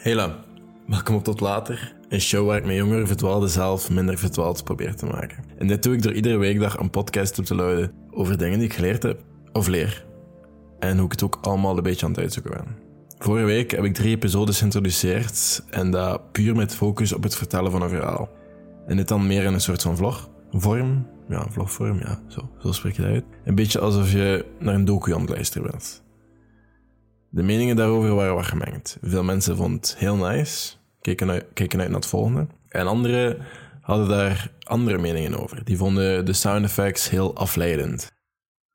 Hela, welkom op Tot Later. Een show waar ik mijn jongere verdwaalde zelf minder verdwaald probeer te maken. En dit doe ik door iedere weekdag een podcast op te luiden over dingen die ik geleerd heb of leer. En hoe ik het ook allemaal een beetje aan het uitzoeken ben. Vorige week heb ik drie episodes geïntroduceerd en dat puur met focus op het vertellen van een verhaal. En dit dan meer in een soort van vlogvorm. Ja, vlogvorm, ja, zo, zo spreek je dat uit. Een beetje alsof je naar een docu aan het luisteren bent. De meningen daarover waren wat gemengd. Veel mensen vonden het heel nice, keken uit, keken uit naar het volgende. En anderen hadden daar andere meningen over. Die vonden de sound effects heel afleidend.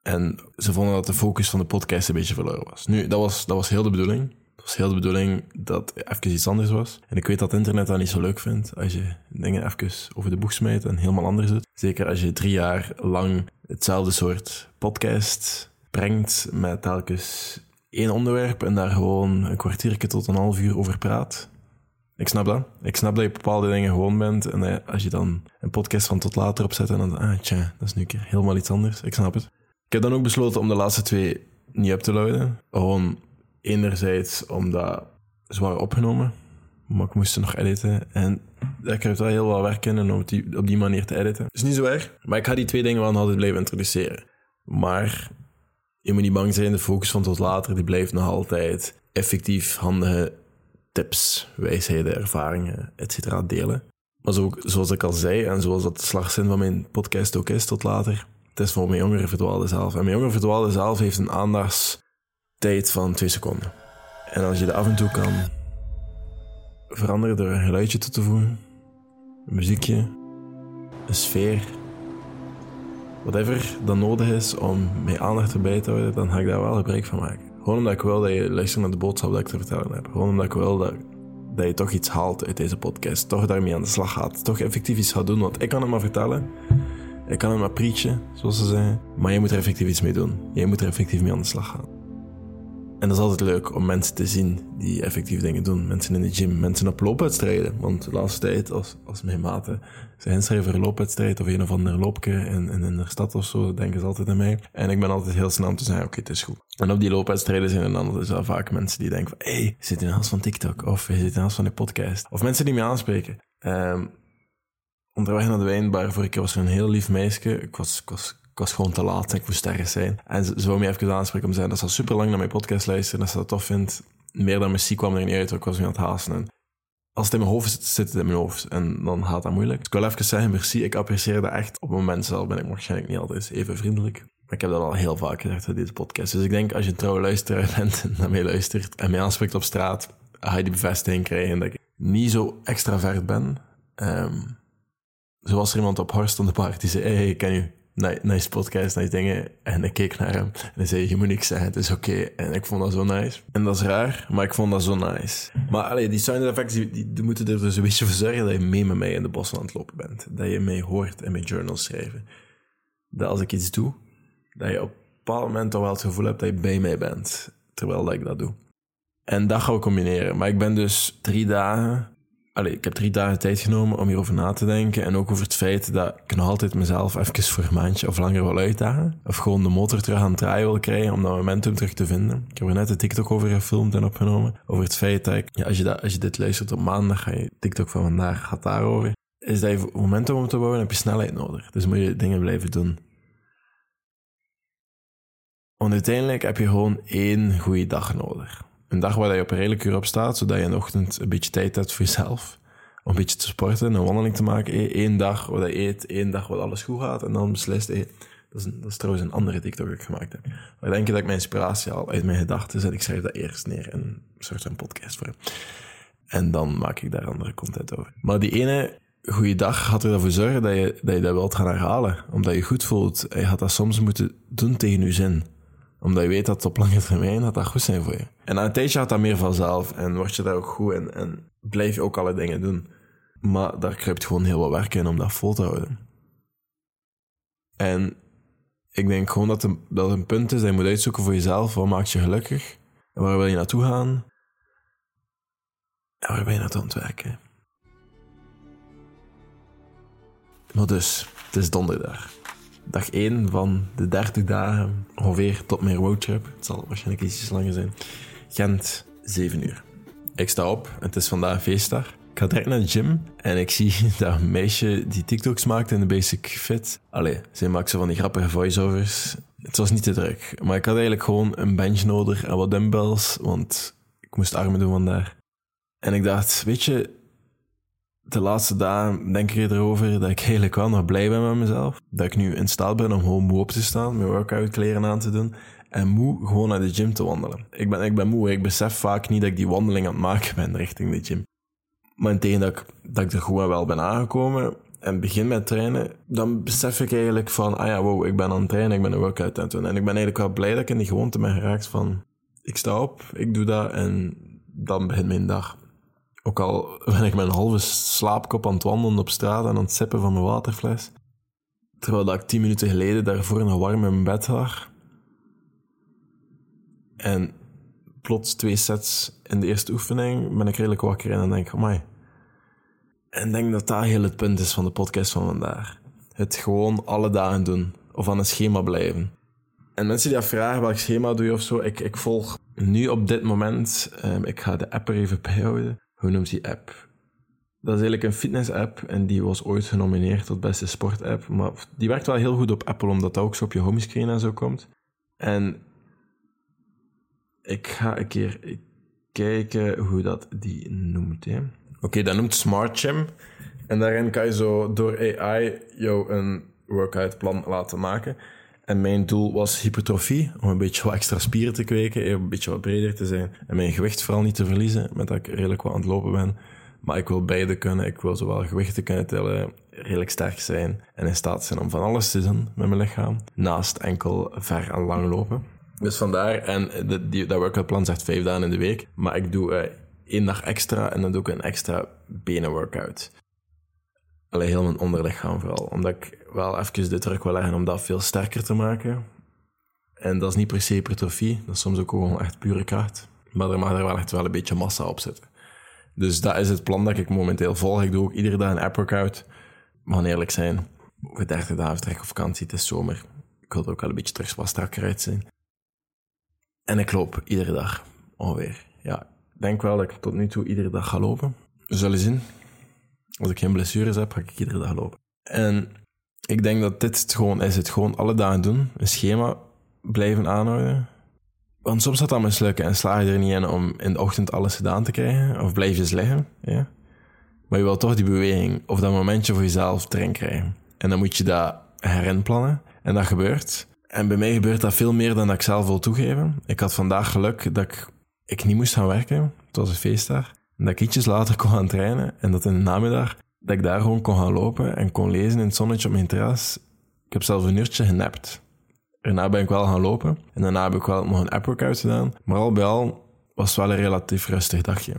En ze vonden dat de focus van de podcast een beetje verloren was. Nu, dat was, dat was heel de bedoeling. Het was heel de bedoeling dat even iets anders was. En ik weet dat internet dat niet zo leuk vindt als je dingen even over de boeg smijt en helemaal anders doet. Zeker als je drie jaar lang hetzelfde soort podcast brengt met telkens één onderwerp en daar gewoon een kwartiertje tot een half uur over praat. Ik snap dat. Ik snap dat je bepaalde dingen gewoon bent. En als je dan een podcast van tot later opzet en dan, ah tja, dat is nu keer helemaal iets anders. Ik snap het. Ik heb dan ook besloten om de laatste twee niet op te luiden. Gewoon enerzijds omdat ze waren opgenomen, maar ik moest ze nog editen. En daar krijg wel heel wat werk in om op die manier te editen. is niet zo erg, maar ik ga die twee dingen wel altijd blijven introduceren. Maar je moet niet bang zijn, de focus van tot later die blijft nog altijd effectief handige tips, wijsheden, ervaringen, etc. delen. Maar zo, zoals ik al zei, en zoals dat de slagzin van mijn podcast ook is tot later, het is voor mijn jongere verdwaalde zelf. En mijn jongere verdwaalde zelf heeft een aandachtstijd van twee seconden. En als je dat af en toe kan veranderen door een geluidje toe te voegen, een muziekje, een sfeer, whatever dan nodig is om mijn aandacht erbij te houden, dan ga ik daar wel gebruik van maken. Gewoon omdat ik wil dat je luistert naar de boodschap dat ik te vertellen heb. Gewoon omdat ik wil dat, dat je toch iets haalt uit deze podcast. Toch daarmee aan de slag gaat. Toch effectief iets gaat doen. Want ik kan het maar vertellen. Ik kan het maar preachen, zoals ze zeggen. Maar je moet er effectief iets mee doen. Je moet er effectief mee aan de slag gaan. En dat is altijd leuk om mensen te zien die effectief dingen doen. Mensen in de gym, mensen op loopwedstrijden. Want de laatste tijd, als, als mijn maten ze inschrijven voor een loopwedstrijd of een of andere loopje in, in, de stad of zo, denken ze altijd aan mij. En ik ben altijd heel snel om te zeggen, oké, het is goed. En op die loopwedstrijden zijn er dan vaak mensen die denken van, hé, hey, zit in de van TikTok of je zit in de van de podcast. Of mensen die me aanspreken. Um, onderweg naar de wijnbar, vorige keer was een heel lief meisje. Ik was, ik was ik was gewoon te laat ik moest ergens zijn. En ze, wou me even aanspreken om te zeggen dat ze super lang naar mijn podcast luisteren. Dat ze dat tof vindt. Meer dan muziek kwam er niet uit, ik was nu aan het haasten. En als het in mijn hoofd zit, zit het in mijn hoofd. En dan gaat dat moeilijk. Ik wil even zeggen, merci. Ik apprecieer dat echt. Op het moment zelf ben ik waarschijnlijk niet altijd even vriendelijk. Maar ik heb dat al heel vaak gezegd in deze podcast. Dus ik denk, als je een trouwe luisteraar bent en naar mij luistert en mij aanspreekt op straat, ga je die bevestiging krijgen dat ik niet zo extravert ben. Um, zoals er iemand op Horst on de Park die zei, hey, ik ken je nice podcast, nice dingen. En ik keek naar hem en hij zei, je moet niks zeggen, het is oké. En ik vond dat zo nice. En dat is raar, maar ik vond dat zo nice. Maar allee, die sound effects, die, die, moeten er dus een beetje voor zorgen dat je mee met mij in de bos aan het lopen bent. Dat je mij hoort en mijn journals schrijven. Dat als ik iets doe, dat je op een bepaald moment toch wel het gevoel hebt dat je bij mij bent. Terwijl dat ik dat doe. En dat gaan we combineren. Maar ik ben dus drie dagen Allee, ik heb drie dagen tijd genomen om hierover na te denken. En ook over het feit dat ik nog altijd mezelf even voor een maandje of langer wil uitdagen. Of gewoon de motor terug aan het draaien wil krijgen om dat momentum terug te vinden. Ik heb er net een TikTok over gefilmd en opgenomen. Over het feit dat ik, ja, als, je dat, als je dit luistert op maandag, ga je TikTok van vandaag gaat daarover. Is dat je momentum om te bouwen, heb je snelheid nodig. Dus moet je dingen blijven doen. Want uiteindelijk heb je gewoon één goede dag nodig een dag waar je op een redelijk uur op staat, zodat je in de ochtend een beetje tijd hebt voor jezelf. Om een beetje te sporten, een wandeling te maken. Eén dag waar je eet, één dag waar alles goed gaat. En dan beslist, hey, dat, is dat trouwens een andere TikTok die ik gemaakt heb. Maar denk je dat ik mijn inspiratie al uit mijn gedachten zet. Ik schrijf dat eerst neer in een soort van podcast voor. En dan maak ik daar andere content over. Maar die ene goede dag gaat ervoor zorgen dat je, dat je dat wilt gaan herhalen. Omdat je goed voelt. Je gaat dat soms moeten doen tegen je zin omdat je weet dat op lange termijn dat dat goed zijn voor je. En aan een tijdje gaat dat meer vanzelf en word je daar ook goed in en blijf je ook alle dingen doen. Maar daar kruipt gewoon heel wat werk in om dat vol te houden. En ik denk gewoon dat, het dat een punt is dat je moet uitzoeken voor jezelf. Wat maakt je gelukkig? En waar wil je naartoe gaan? En waar ben je naartoe aan het werken? Maar dus, het is donderdag dag 1 van de 30 dagen ongeveer tot mijn roadtrip. Het zal waarschijnlijk iets langer zijn. Gent, 7 uur. Ik sta op, het is vandaag feestdag. Ik ga direct naar de gym en ik zie dat meisje die TikToks maakt in de Basic Fit. Allee, zij maakt zo van die grappige voiceovers. Het was niet te druk, maar ik had eigenlijk gewoon een bench nodig en wat dumbbells, want ik moest armen doen vandaag. En ik dacht, weet je, de laatste dagen denk ik erover dat ik eigenlijk wel nog blij ben met mezelf. Dat ik nu in staat ben om gewoon moe op te staan, mijn workout kleren aan te doen en moe gewoon naar de gym te wandelen. Ik ben, ik ben moe, ik besef vaak niet dat ik die wandeling aan het maken ben richting de gym. Maar tegen dat ik, dat ik er gewoon wel ben aangekomen en begin met trainen, dan besef ik eigenlijk van, ah ja, wow, ik ben aan het trainen, ik ben een workout aan het doen. En ik ben eigenlijk wel blij dat ik in die gewoonte ben geraakt van, ik sta op, ik doe dat en dan begint mijn dag. Ook al ben ik een halve slaapkop aan het wandelen op straat en aan het sippen van mijn waterfles. Terwijl ik tien minuten geleden daarvoor nog warm in mijn bed lag. En plots twee sets in de eerste oefening ben ik redelijk wakker en dan denk ik, amai. En denk dat dat heel het punt is van de podcast van vandaag. Het gewoon alle dagen doen. Of aan een schema blijven. En mensen die dat vragen, welk schema doe je of zo, ik, ik volg nu op dit moment, um, ik ga de app er even bijhouden. Hoe noemt die app? Dat is eigenlijk een fitness-app en die was ooit genomineerd tot beste sport-app. Maar die werkt wel heel goed op Apple, omdat dat ook zo op je homescreen en zo komt. En ik ga een keer kijken hoe dat die noemt. Oké, okay, dat noemt Smart Gym. En daarin kan je zo door AI jou een workoutplan laten maken. En mijn doel was hypertrofie, om een beetje wat extra spieren te kweken, een beetje wat breder te zijn. En mijn gewicht vooral niet te verliezen, met dat ik redelijk wat aan het lopen ben. Maar ik wil beide kunnen. Ik wil zowel gewichten kunnen tellen, redelijk sterk zijn en in staat zijn om van alles te doen met mijn lichaam. Naast enkel ver en lang lopen. Dus vandaar, en de, die, dat workoutplan zegt vijf dagen in de week, maar ik doe uh, één dag extra en dan doe ik een extra benenworkout. Alleen heel mijn onderlichaam vooral. Omdat ik wel even de druk wil leggen om dat veel sterker te maken. En dat is niet per se hypertrofie, dat is soms ook gewoon echt pure kracht. Maar er mag er wel echt wel een beetje massa op zitten. Dus dat is het plan dat ik momenteel volg. Ik doe ook iedere dag een app workout. Maar eerlijk zijn, over 30 dagen vertrek op vakantie, het is zomer. Ik wil er ook wel een beetje terug wat strakker uit zijn. En ik loop iedere dag ongeveer. Ja, ik denk wel dat ik tot nu toe iedere dag ga lopen. We zullen zien. Als ik geen blessures heb, ga ik iedere dag lopen. En ik denk dat dit het gewoon is. Het gewoon alle dagen doen. Een schema blijven aanhouden. Want soms gaat dat mislukken en sla je er niet in om in de ochtend alles gedaan te krijgen. Of blijf je eens liggen. Ja? Maar je wil toch die beweging of dat momentje voor jezelf erin krijgen. En dan moet je dat herinplannen. En dat gebeurt. En bij mij gebeurt dat veel meer dan dat ik zelf wil toegeven. Ik had vandaag geluk dat ik, ik niet moest gaan werken. Het was een feestdag. Dat ik ietsjes later kon gaan trainen. En dat in de namiddag, dat ik daar gewoon kon gaan lopen en kon lezen in het zonnetje op mijn terras. Ik heb zelf een uurtje genapt. Daarna ben ik wel gaan lopen. En daarna heb ik wel nog een app workout gedaan. Maar al bij al was het wel een relatief rustig dagje.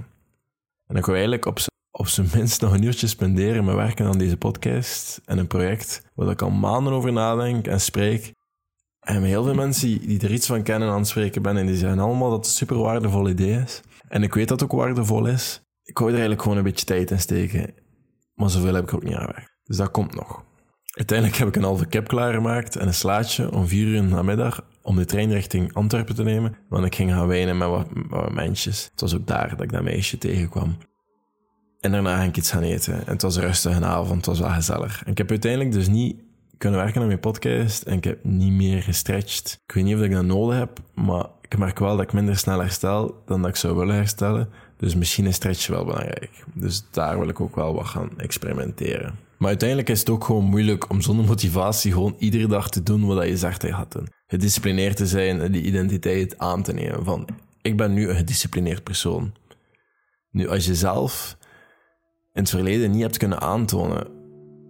En ik wou eigenlijk op, op zijn minst nog een uurtje spenderen met werken aan deze podcast. En een project waar ik al maanden over nadenk en spreek. En met heel veel mensen die er iets van kennen aan spreken ben. En die zeggen allemaal dat het een super waardevol idee is. En ik weet dat het ook waardevol is. Ik wou er eigenlijk gewoon een beetje tijd in steken. Maar zoveel heb ik ook niet aan weg. Dus dat komt nog. Uiteindelijk heb ik een halve cap klaargemaakt en een slaatje om vier uur namiddag om de trein richting Antwerpen te nemen. Want ik ging gaan wijnen met wat, wat mensjes. Het was ook daar dat ik dat meisje tegenkwam. En daarna ging ik iets gaan eten. En het was een rustige avond, het was wel gezellig. En ik heb uiteindelijk dus niet kunnen werken aan mijn podcast en ik heb niet meer gestretched. Ik weet niet of ik dat nodig heb, maar ik merk wel dat ik minder snel herstel dan dat ik zou willen herstellen. Dus misschien is stretch wel belangrijk. Dus daar wil ik ook wel wat gaan experimenteren. Maar uiteindelijk is het ook gewoon moeilijk om zonder motivatie gewoon iedere dag te doen wat je zegt dat je gaat doen. Gedisciplineerd te zijn en die identiteit aan te nemen van ik ben nu een gedisciplineerd persoon. Nu, als je zelf in het verleden niet hebt kunnen aantonen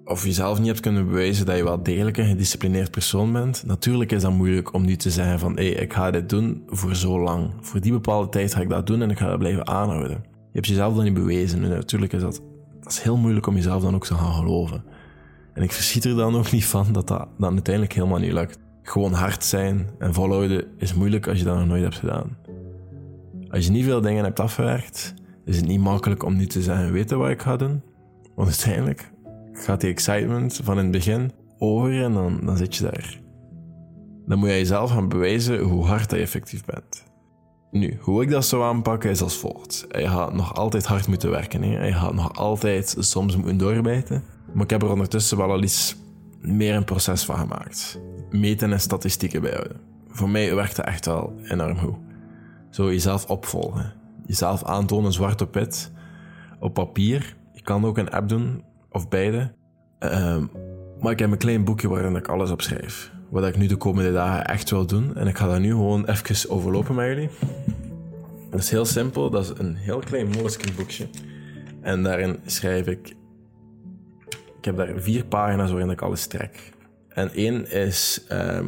of jezelf niet hebt kunnen bewijzen dat je wel degelijk een gedisciplineerd persoon bent, natuurlijk is dat moeilijk om nu te zeggen van hé, ik ga dit doen voor zo lang. Voor die bepaalde tijd ga ik dat doen en ik ga dat blijven aanhouden. Je hebt jezelf dan niet bewezen en natuurlijk is dat, heel moeilijk om jezelf dan ook te gaan geloven. En ik verschiet er dan ook niet van dat dat dan uiteindelijk helemaal niet lukt. Gewoon hard zijn en volhouden is moeilijk als je dat nog nooit hebt gedaan. Als je niet veel dingen hebt afgewerkt, is het niet makkelijk om nu te zeggen weten wat ik ga doen. Want uiteindelijk gaat die excitement van in het begin over en dan, dan zit je daar. Dan moet je jezelf gaan bewijzen hoe hard dat je effectief bent. Nu, hoe ik dat zou aanpakken is als volgt. Je gaat nog altijd hard moeten werken. Hè? Je gaat nog altijd soms moeten doorbijten. Maar ik heb er ondertussen wel al iets meer een proces van gemaakt. Meten en statistieken bijhouden. Voor mij werkt dat echt wel enorm goed. Zo jezelf opvolgen. Jezelf aantonen zwart op wit. Op papier. Je kan ook een app doen, of beide. Ehm, maar ik heb een klein boekje waarin ik alles opschrijf. Wat ik nu de komende dagen echt wil doen. En ik ga dat nu gewoon even overlopen met jullie. Dat is heel simpel. Dat is een heel klein moleskin boekje. En daarin schrijf ik... Ik heb daar vier pagina's waarin ik alles trek. En één is ehm,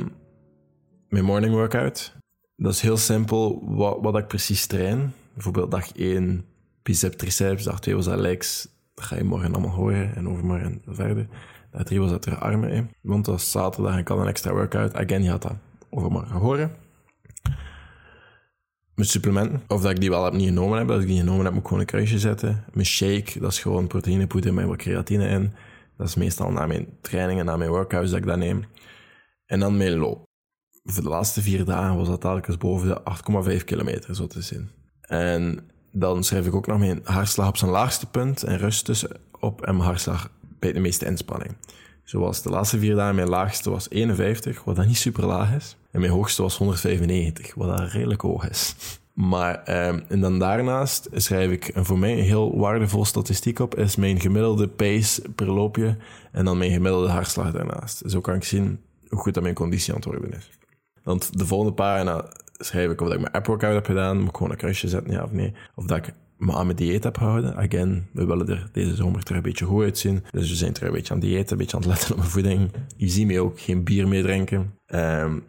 mijn morning workout. Dat is heel simpel wat, wat ik precies train. Bijvoorbeeld dag 1 bicep, triceps, dag 2 was dat. Dat ga je morgen allemaal horen en overmorgen verder. Dag 3 was dat er armen in. Want dat zaterdag en ik had een extra workout. Again, je had dat overmorgen horen. Mijn supplementen, of dat ik die wel heb niet genomen heb. Als ik die genomen heb, moet ik gewoon een kruisje zetten. Mijn shake, dat is gewoon proteïnepoeder met wat creatine in. Dat is meestal na mijn trainingen, na mijn workouts dat ik dat neem. En dan mijn loop. Voor de laatste vier dagen was dat telkens boven de 8,5 kilometer, zo te zien. En dan schrijf ik ook nog mijn hartslag op zijn laagste punt en rust tussen op en mijn hartslag bij de meeste inspanning. Zoals de laatste vier dagen, mijn laagste was 51, wat dan niet super laag is. En mijn hoogste was 195, wat dan redelijk hoog is. Maar, eh, en dan daarnaast schrijf ik een voor mij een heel waardevol statistiek op, is mijn gemiddelde pace per loopje en dan mijn gemiddelde hartslag daarnaast. Zo kan ik zien hoe goed dat mijn conditie aan het worden is. Want de volgende pagina schrijf ik of dat ik mijn app-workout heb gedaan, moet ik gewoon een kruisje zetten, ja of nee. Of dat ik me aan mijn dieet heb gehouden. Again, we willen er deze zomer terug een beetje goed uitzien. Dus we zijn terug een beetje aan dieet, een beetje aan het letten op mijn voeding. Je ziet me ook geen bier meer drinken. Um,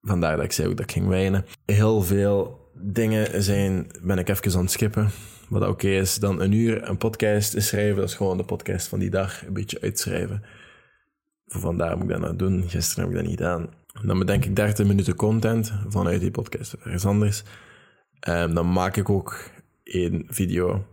vandaar dat ik zei ook dat ik ging wijnen. Heel veel dingen zijn, ben ik even aan het skippen. Wat oké is, dan een uur een podcast schrijven. Dat is gewoon de podcast van die dag een beetje uitschrijven. Voor vandaar moet ik dat nou doen. Gisteren heb ik dat niet gedaan. Dan bedenk ik 30 minuten content vanuit die podcast of ergens anders. Um, dan maak ik ook één video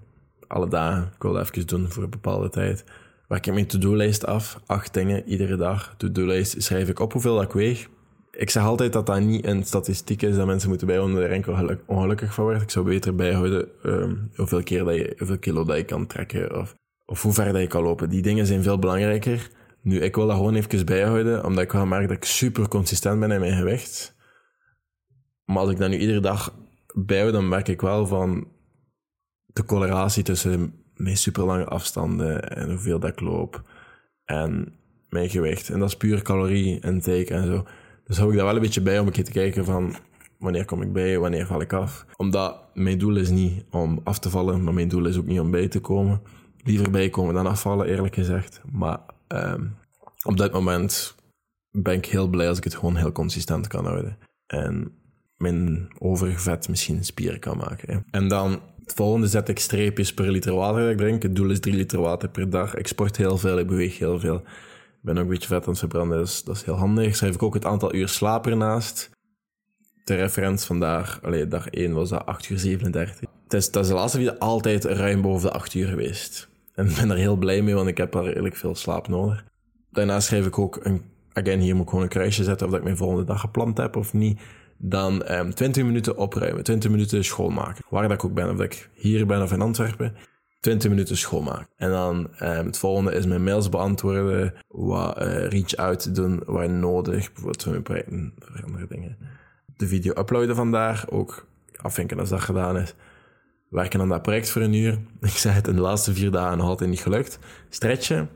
alle dagen. Ik wil dat even doen voor een bepaalde tijd. Werk ik mijn to-do-lijst af. Acht dingen iedere dag. To-do-lijst schrijf ik op hoeveel dat ik weeg. Ik zeg altijd dat dat niet een statistiek is dat mensen moeten bijhouden daar enkel ongelukkig van wordt. Ik zou beter bijhouden um, hoeveel, keer dat je, hoeveel kilo dat je kan trekken of, of hoe ver dat je kan lopen. Die dingen zijn veel belangrijker. Nu, ik wil dat gewoon even bijhouden, omdat ik wel merk dat ik super consistent ben in mijn gewicht. Maar als ik dat nu iedere dag bijhoud, dan merk ik wel van de correlatie tussen mijn super lange afstanden en hoeveel dat ik loop en mijn gewicht. En dat is puur calorie en teken en zo. Dus hou ik daar wel een beetje bij om een keer te kijken van wanneer kom ik bij, wanneer val ik af. Omdat mijn doel is niet om af te vallen, maar mijn doel is ook niet om bij te komen. Liever bijkomen dan afvallen, eerlijk gezegd. Maar um, op dat moment ben ik heel blij als ik het gewoon heel consistent kan houden. En mijn overige misschien spieren kan maken. En dan het volgende zet ik streepjes per liter water dat ik drink. Het doel is 3 liter water per dag. Ik sport heel veel, ik beweeg heel veel. Ik ben ook een beetje vet aan het verbranden, dus dat is heel handig. Schrijf ik ook het aantal uur slaap ernaast. De referentie vandaag, alleen dag 1 was dat 8 uur 37. Het is, dat is de laatste video altijd ruim boven de 8 uur geweest. En ben er heel blij mee, want ik heb al redelijk veel slaap nodig. Daarna schrijf ik ook een, again, hier moet ik gewoon een kruisje zetten of dat ik mijn volgende dag gepland heb of niet. Dan um, ehm, 20 minuten opruimen, 20 minuten schoonmaken. Waar dat ik ook ben, of dat ik hier ben of in Antwerpen. 20 minuten schoonmaken. En dan um, het volgende is mijn mails beantwoorden, wat uh, reach-out doen waar nodig, bijvoorbeeld voor mijn projecten, andere dingen. De video uploaden vandaag, ook afvinken als dat gedaan is. Werken aan dat project voor een uur. Ik zei het in de laatste vier dagen nog altijd niet gelukt. Stretchen,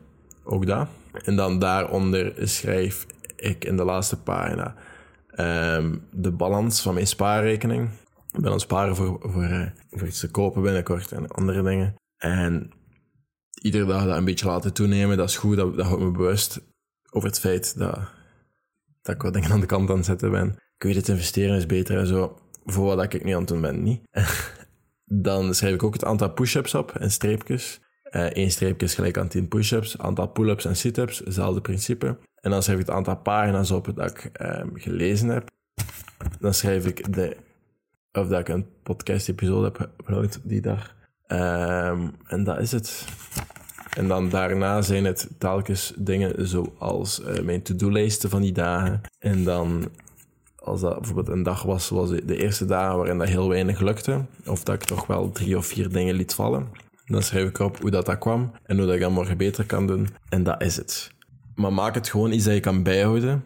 ook dat. En dan daaronder schrijf ik in de laatste pagina um, de balans van mijn spaarrekening. Ik ben aan het sparen voor, voor, uh, voor iets te kopen binnenkort en andere dingen. En iedere dag dat een beetje laten toenemen, dat is goed. Dat, dat houdt me bewust over het feit dat, dat ik wat dingen aan de kant aan het zetten ben. Ik weet het, investeren is beter en zo. Voor wat ik nu aan het doen ben, niet. dan schrijf ik ook het aantal push-ups op en streepjes. Uh, één streepje is gelijk aan 10 push-ups, aantal pull-ups en sit-ups, hetzelfde principe. En dan schrijf ik het aantal pagina's op dat ik um, gelezen heb. Dan schrijf ik de, of dat ik een podcast-episode heb gehoord die dag. Um, en dat is het. En dan daarna zijn het telkens dingen zoals uh, mijn to-do-lijsten van die dagen. En dan als dat bijvoorbeeld een dag was zoals de eerste dagen waarin dat heel weinig lukte, of dat ik toch wel drie of vier dingen liet vallen, dan schrijf ik op hoe dat, dat kwam en hoe dat ik dat morgen beter kan doen. En dat is het. Maar maak het gewoon iets dat je kan bijhouden.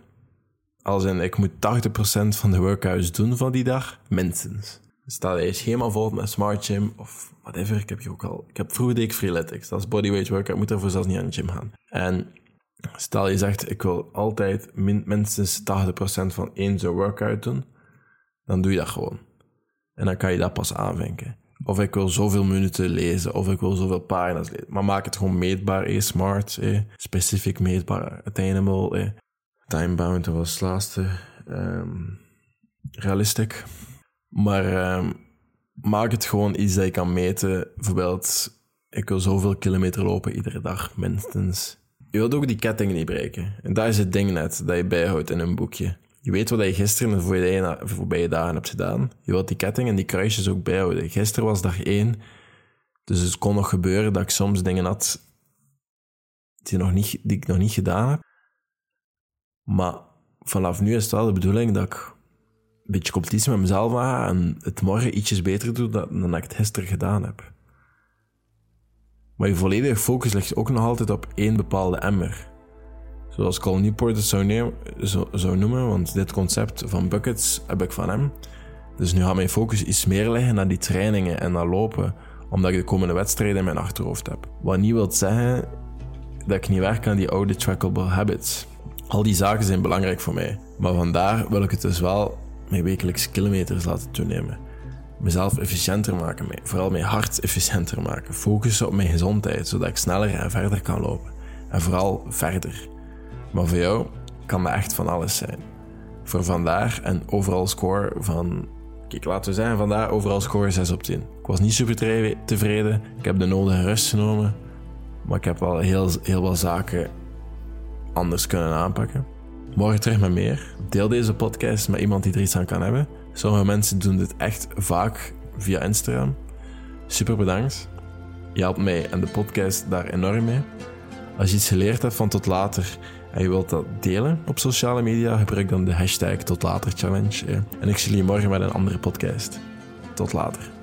Als in, ik moet 80% van de workouts doen van die dag, minstens. Stel je schema vol met Smart Gym of whatever. Ik heb hier ook al... Ik heb vroeger deed ik Freeletics. Dat is bodyweight workout. Ik moet ervoor zelfs niet aan de gym gaan. En stel je zegt, ik wil altijd min, minstens 80% van één zo'n workout doen. Dan doe je dat gewoon. En dan kan je dat pas aanvinken. Of ik wil zoveel minuten lezen, of ik wil zoveel pagina's lezen. Maar maak het gewoon meetbaar, eh, smart, eh, specifiek meetbaar, attainable, eh. Timebound, was het laatste. Um, realistic. Maar um, maak het gewoon iets dat je kan meten. Bijvoorbeeld, ik wil zoveel kilometer lopen iedere dag, minstens. Je wilt ook die ketting niet breken. En daar is het ding net, dat je bijhoudt in een boekje. Je weet wat je gisteren de voorbije, dagen hebt gedaan. Je wilt die ketting en die kruisjes ook bijhouden. Gisteren was dag één. Dus het kon nog gebeuren dat ik soms dingen had die, nog niet, ik nog niet gedaan heb. Maar vanaf nu is het wel de bedoeling dat ik een beetje competitie met mezelf ga en het morgen ietsjes beter doe dan, dan ik het gisteren gedaan heb. Maar je volledige focus ligt ook nog altijd op één bepaalde emmer. Zoals Col Newport het zou, zou, noemen, want dit concept van buckets heb ik van hem. Dus nu gaat mijn focus iets meer liggen naar die trainingen en naar lopen, omdat ik de komende wedstrijden in mijn achterhoofd heb. Wat niet wil zeggen dat ik niet werk aan die oude trackable habits. Al die zaken zijn belangrijk voor mij. Maar vandaar wil ik het dus wel mijn wekelijks kilometers laten toenemen. Mezelf efficiënter maken, vooral mijn hart efficiënter maken. Focussen op mijn gezondheid, zodat ik sneller en verder kan lopen. En vooral verder. Maar voor jou kan dat echt van alles zijn. Voor vandaar en overal score van... Kijk, laten we zeggen, vandaar overal score 6 op 10. Ik was niet super tevreden. Ik heb de nodige rust genomen. Maar ik heb wel heel, heel veel zaken anders kunnen aanpakken. Morgen terug met meer. Deel deze podcast met iemand die er iets aan kan hebben. Sommige mensen doen dit echt vaak via Instagram. Super bedankt. Je helpt mij en de podcast daar enorm mee. Als je iets geleerd hebt van tot later en je wilt dat delen op sociale media, gebruik dan de hashtag tot later challenge. En ik zie jullie morgen met een andere podcast. Tot later.